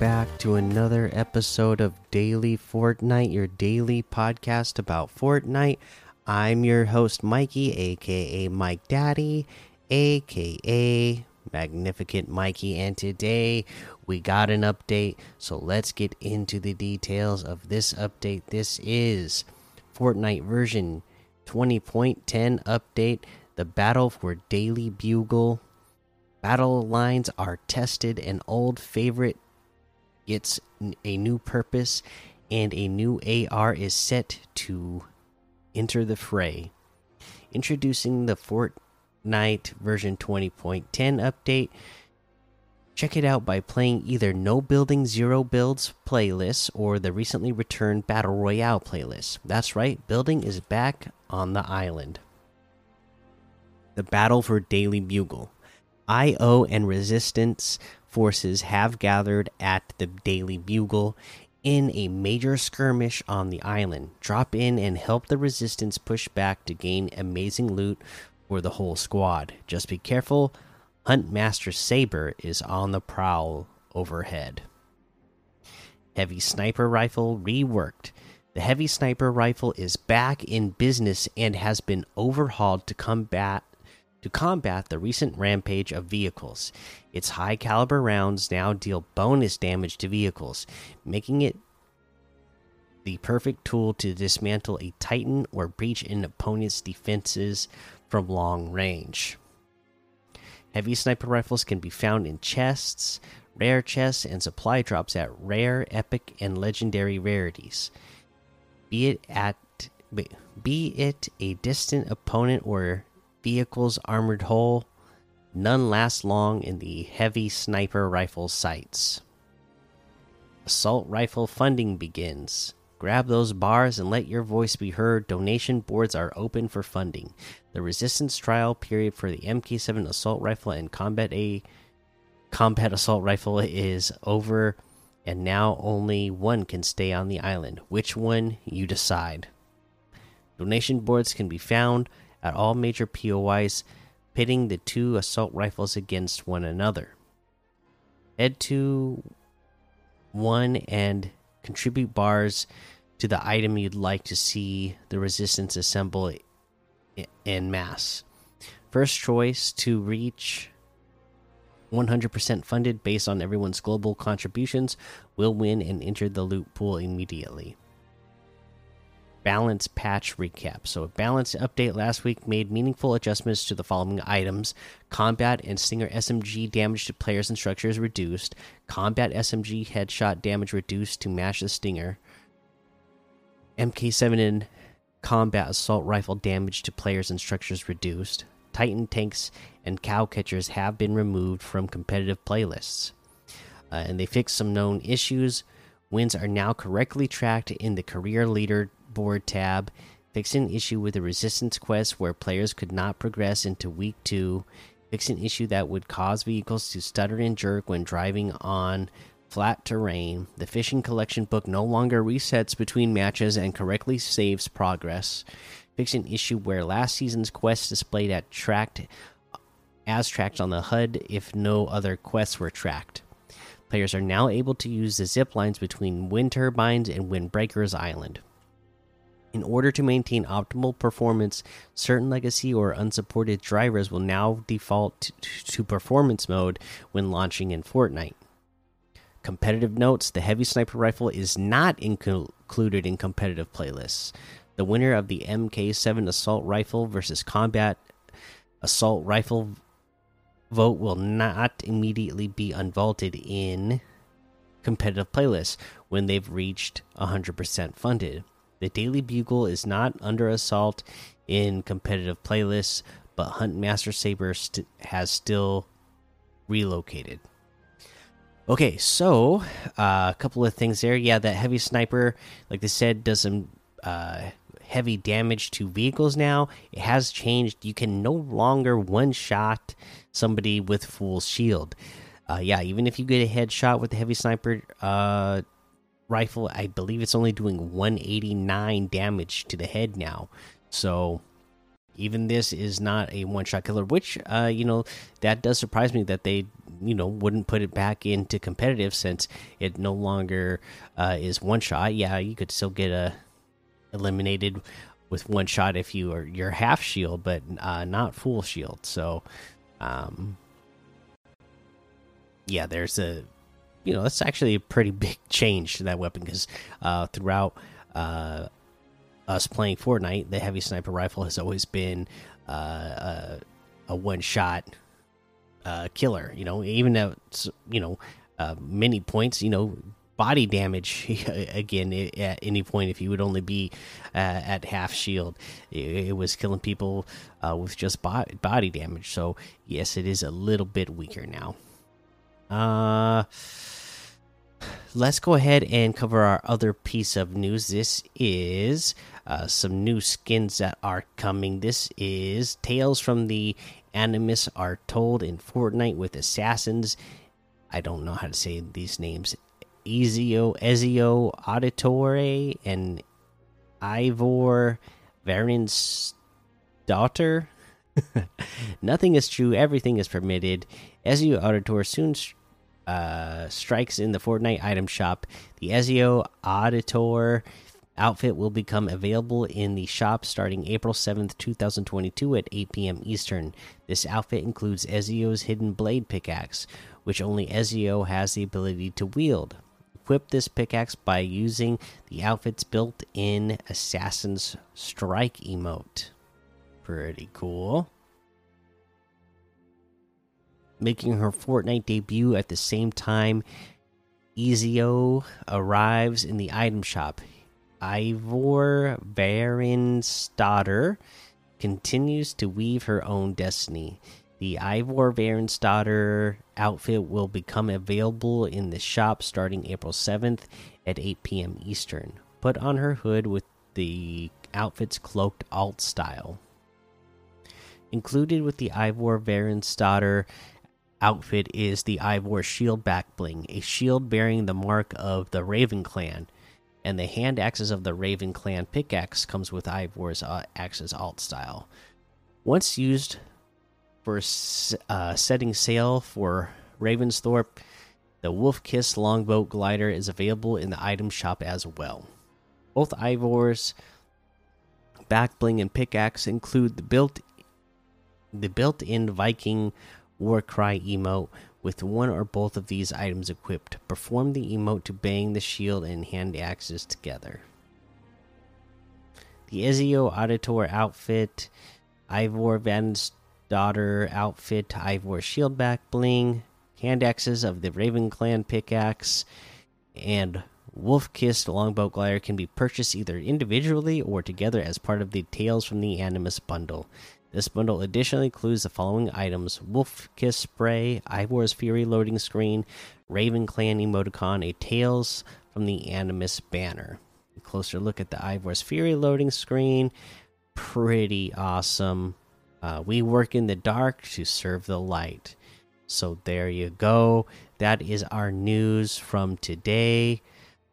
Back to another episode of Daily Fortnite, your daily podcast about Fortnite. I'm your host, Mikey, aka Mike Daddy, aka Magnificent Mikey, and today we got an update. So let's get into the details of this update. This is Fortnite version 20.10 update, the battle for Daily Bugle Battle lines are tested, an old favorite gets a new purpose, and a new AR is set to enter the fray. Introducing the Fortnite version 20.10 update. Check it out by playing either No Building Zero Builds playlist or the recently returned Battle Royale playlist. That's right, building is back on the island. The Battle for Daily Bugle. IO and resistance forces have gathered at the Daily Bugle in a major skirmish on the island. Drop in and help the resistance push back to gain amazing loot for the whole squad. Just be careful, Huntmaster Saber is on the prowl overhead. Heavy sniper rifle reworked. The heavy sniper rifle is back in business and has been overhauled to combat to combat the recent rampage of vehicles. Its high caliber rounds now deal bonus damage to vehicles, making it the perfect tool to dismantle a Titan or breach an opponent's defenses from long range. Heavy sniper rifles can be found in chests, rare chests, and supply drops at rare, epic, and legendary rarities. Be it at be it a distant opponent or vehicle's armored hull, none last long in the heavy sniper rifle sights. Assault rifle funding begins. Grab those bars and let your voice be heard. Donation boards are open for funding. The resistance trial period for the MK7 assault rifle and combat A combat assault rifle is over and now only one can stay on the island. Which one you decide. Donation boards can be found at all major POIs, pitting the two assault rifles against one another. Head to one and contribute bars to the item you'd like to see the resistance assemble in mass. First choice to reach 100% funded based on everyone's global contributions will win and enter the loot pool immediately balance patch recap. So, a balance update last week made meaningful adjustments to the following items combat and stinger SMG damage to players and structures reduced, combat SMG headshot damage reduced to match the stinger, MK7 and combat assault rifle damage to players and structures reduced. Titan tanks and cow catchers have been removed from competitive playlists. Uh, and they fixed some known issues. Wins are now correctly tracked in the career leader board tab, fixing an issue with the resistance quest where players could not progress into week 2, fix an issue that would cause vehicles to stutter and jerk when driving on flat terrain. The fishing collection book no longer resets between matches and correctly saves progress. Fix an issue where last season's quest displayed at tracked as tracked on the HUD if no other quests were tracked. Players are now able to use the zip lines between wind turbines and windbreakers island. In order to maintain optimal performance, certain legacy or unsupported drivers will now default to performance mode when launching in Fortnite. Competitive notes the heavy sniper rifle is not included in competitive playlists. The winner of the MK7 assault rifle versus combat assault rifle vote will not immediately be unvaulted in competitive playlists when they've reached 100% funded. The Daily Bugle is not under assault in competitive playlists, but Huntmaster Saber st has still relocated. Okay, so uh, a couple of things there. Yeah, that heavy sniper, like they said, does some uh, heavy damage to vehicles now. It has changed. You can no longer one shot somebody with full shield. Uh, yeah, even if you get a headshot with the heavy sniper, uh, rifle, I believe it's only doing 189 damage to the head now. So even this is not a one shot killer, which uh, you know that does surprise me that they you know wouldn't put it back into competitive since it no longer uh, is one shot. Yeah, you could still get a eliminated with one shot if you are your half shield, but uh, not full shield. So, um, yeah, there's a you know that's actually a pretty big change to that weapon because uh, throughout uh, us playing Fortnite, the heavy sniper rifle has always been uh, a, a one shot uh, killer. You know, even at you know uh, many points, you know, body damage again at any point if you would only be uh, at half shield it, it was killing people uh, with just body damage so yes it is a little bit weaker now uh let's go ahead and cover our other piece of news this is uh, some new skins that are coming this is tales from the animus are told in fortnite with assassins I don't know how to say these names. Ezio, Ezio Auditore, and Eivor Varen's daughter. Nothing is true, everything is permitted. Ezio Auditore soon uh, strikes in the Fortnite item shop. The Ezio Auditore outfit will become available in the shop starting April 7th, 2022 at 8 p.m. Eastern. This outfit includes Ezio's hidden blade pickaxe, which only Ezio has the ability to wield. Equip this pickaxe by using the outfit's built in Assassin's Strike emote. Pretty cool. Making her Fortnite debut at the same time, Ezio arrives in the item shop. Eivor Varinsdottir continues to weave her own destiny. The Eivor Varinsdottir outfit will become available in the shop starting April 7th at 8 p.m. Eastern. Put on her hood with the outfit's cloaked alt style. Included with the Eivor Varinsdottir outfit is the Eivor shield back bling, a shield bearing the mark of the Raven clan and the hand axes of the Raven Clan pickaxe comes with Eivor's uh, axes alt style. Once used for uh, setting sail for Ravensthorpe, the Wolf Kiss longboat glider is available in the item shop as well. Both Eivor's back bling and pickaxe include the built the built-in Viking Warcry emote with one or both of these items equipped. Perform the emote to bang the shield and hand axes together. The Ezio Auditore outfit, Eivor Van's daughter outfit, Eivor shield back bling, hand axes of the Raven Clan pickaxe, and Wolf Kissed longboat glider can be purchased either individually or together as part of the Tales from the Animus bundle. This bundle additionally includes the following items Wolf Kiss Spray, Eivor's Fury loading screen, Raven Clan emoticon, a Tales from the Animus banner. A closer look at the Eivor's Fury loading screen. Pretty awesome. Uh, we work in the dark to serve the light. So there you go. That is our news from today.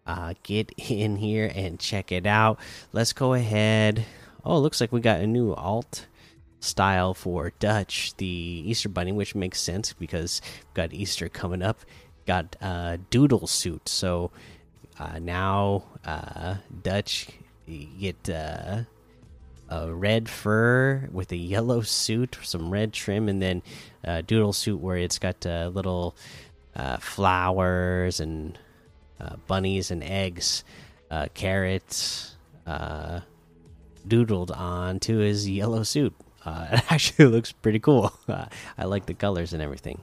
Uh, get in here and check it out. Let's go ahead. Oh, looks like we got a new alt style for Dutch, the Easter Bunny, which makes sense because we've got Easter coming up. Got uh, Doodle suit, so uh, now uh, Dutch get uh, a red fur with a yellow suit, some red trim, and then uh, Doodle suit where it's got uh, little flowers and bunnies and eggs, carrots doodled onto his yellow suit. Uh, it actually looks pretty cool. Uh, I like the colors and everything.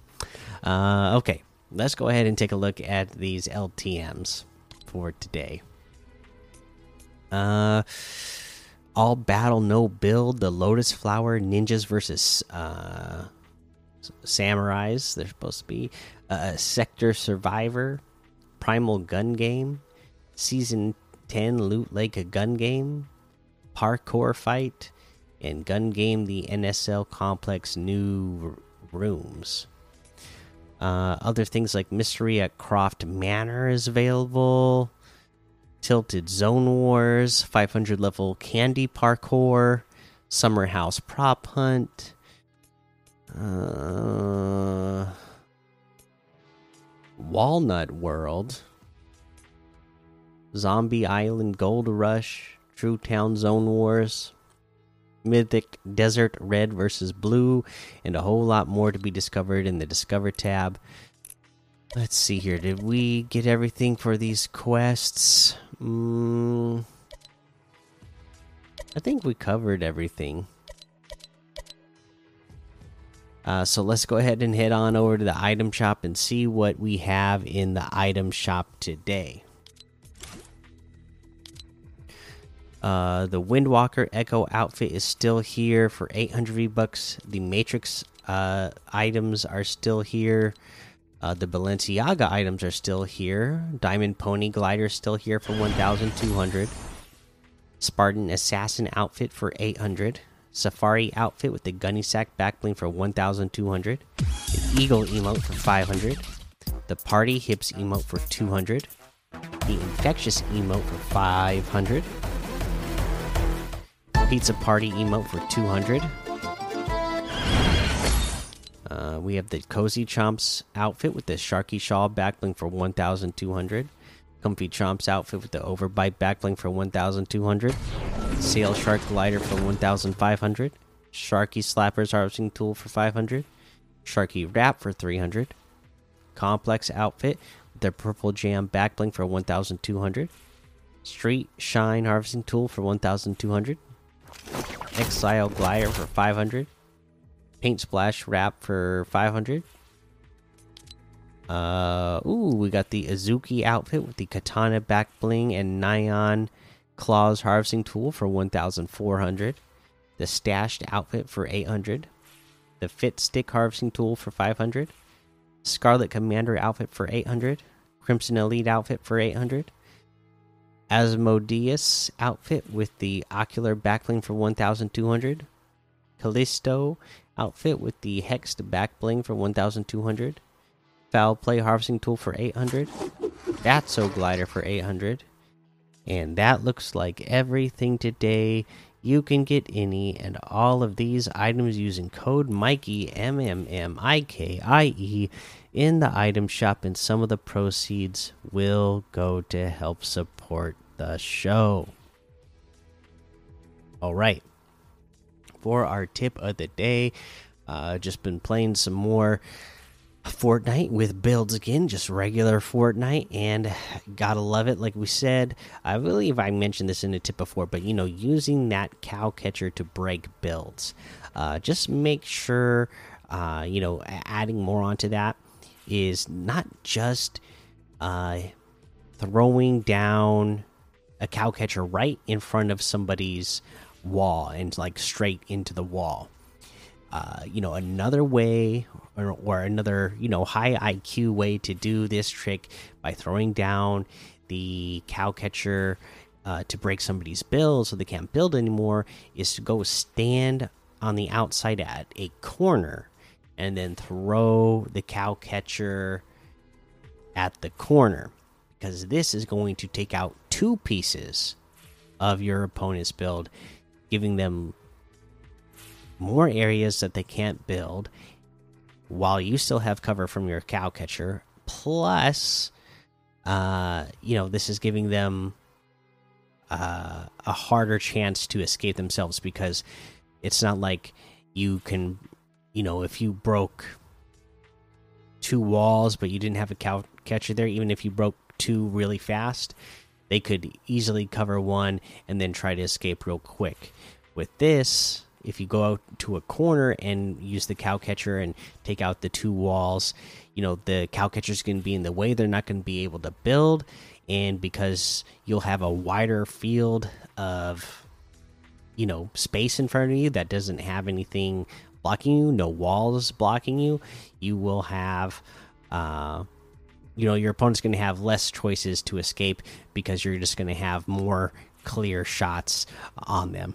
Uh, okay, let's go ahead and take a look at these LTMs for today. Uh, all battle no build. The Lotus Flower ninjas versus uh, samurais. They're supposed to be uh, Sector Survivor, Primal Gun Game, Season Ten Loot Lake a Gun Game, Parkour Fight and Gun Game the NSL Complex new rooms. Uh, other things like Mystery at Croft Manor is available. Tilted Zone Wars, 500 level Candy Parkour, Summer House Prop Hunt. Uh, Walnut World, Zombie Island Gold Rush, True Town Zone Wars, Mythic Desert Red versus Blue, and a whole lot more to be discovered in the Discover tab. Let's see here. Did we get everything for these quests? Mm, I think we covered everything. Uh, so let's go ahead and head on over to the item shop and see what we have in the item shop today. Uh, the Windwalker Echo outfit is still here for 800 V bucks. The Matrix uh, items are still here. Uh, the Balenciaga items are still here. Diamond Pony Glider is still here for 1,200. Spartan Assassin outfit for 800. Safari outfit with the Gunny Sack backbling for 1,200. The Eagle emote for 500. The Party Hips emote for 200. The Infectious emote for 500. Pizza Party emote for 200. Uh, we have the Cozy Chomps outfit with the Sharky Shawl backbling for 1,200. Comfy Chomps outfit with the Overbite backbling for 1,200. Sail Shark Glider for 1,500. Sharky Slappers Harvesting Tool for 500. Sharky Wrap for 300. Complex outfit with the Purple Jam backbling for 1,200. Street Shine Harvesting Tool for 1,200. Exile Glider for 500. Paint Splash Wrap for 500. Uh, ooh, we got the Azuki outfit with the Katana back bling and Nyan Claws harvesting tool for 1,400. The Stashed outfit for 800. The Fit Stick harvesting tool for 500. Scarlet Commander outfit for 800. Crimson Elite outfit for 800. Asmodeus outfit with the Ocular backbling for 1,200. Callisto outfit with the Hexed backbling for 1,200. Foul Play harvesting tool for 800. That's Batso glider for 800. And that looks like everything today. You can get any and all of these items using code Mikey M M M I K I E in the item shop, and some of the proceeds will go to help support the show. All right. For our tip of the day, uh, just been playing some more Fortnite with builds again, just regular Fortnite, and gotta love it. Like we said, I believe I mentioned this in a tip before, but you know, using that cow catcher to break builds, uh, just make sure, uh, you know, adding more onto that is not just uh, throwing down a cow catcher right in front of somebody's wall and like straight into the wall. Uh, you know, another way or, or, another, you know, high IQ way to do this trick by throwing down the cow catcher uh, to break somebody's build so they can't build anymore is to go stand on the outside at a corner and then throw the cow catcher at the corner because this is going to take out two pieces of your opponent's build, giving them more areas that they can't build while you still have cover from your cow catcher. Plus, uh, you know, this is giving them uh, a harder chance to escape themselves because it's not like you can, you know, if you broke two walls but you didn't have a cow catcher there, even if you broke two really fast, they could easily cover one and then try to escape real quick. With this, if you go out to a corner and use the cow catcher and take out the two walls, you know, the cow catcher's going to be in the way. They're not going to be able to build. And because you'll have a wider field of, you know, space in front of you that doesn't have anything blocking you, no walls blocking you, you will have, uh, you know, your opponent's going to have less choices to escape because you're just going to have more clear shots on them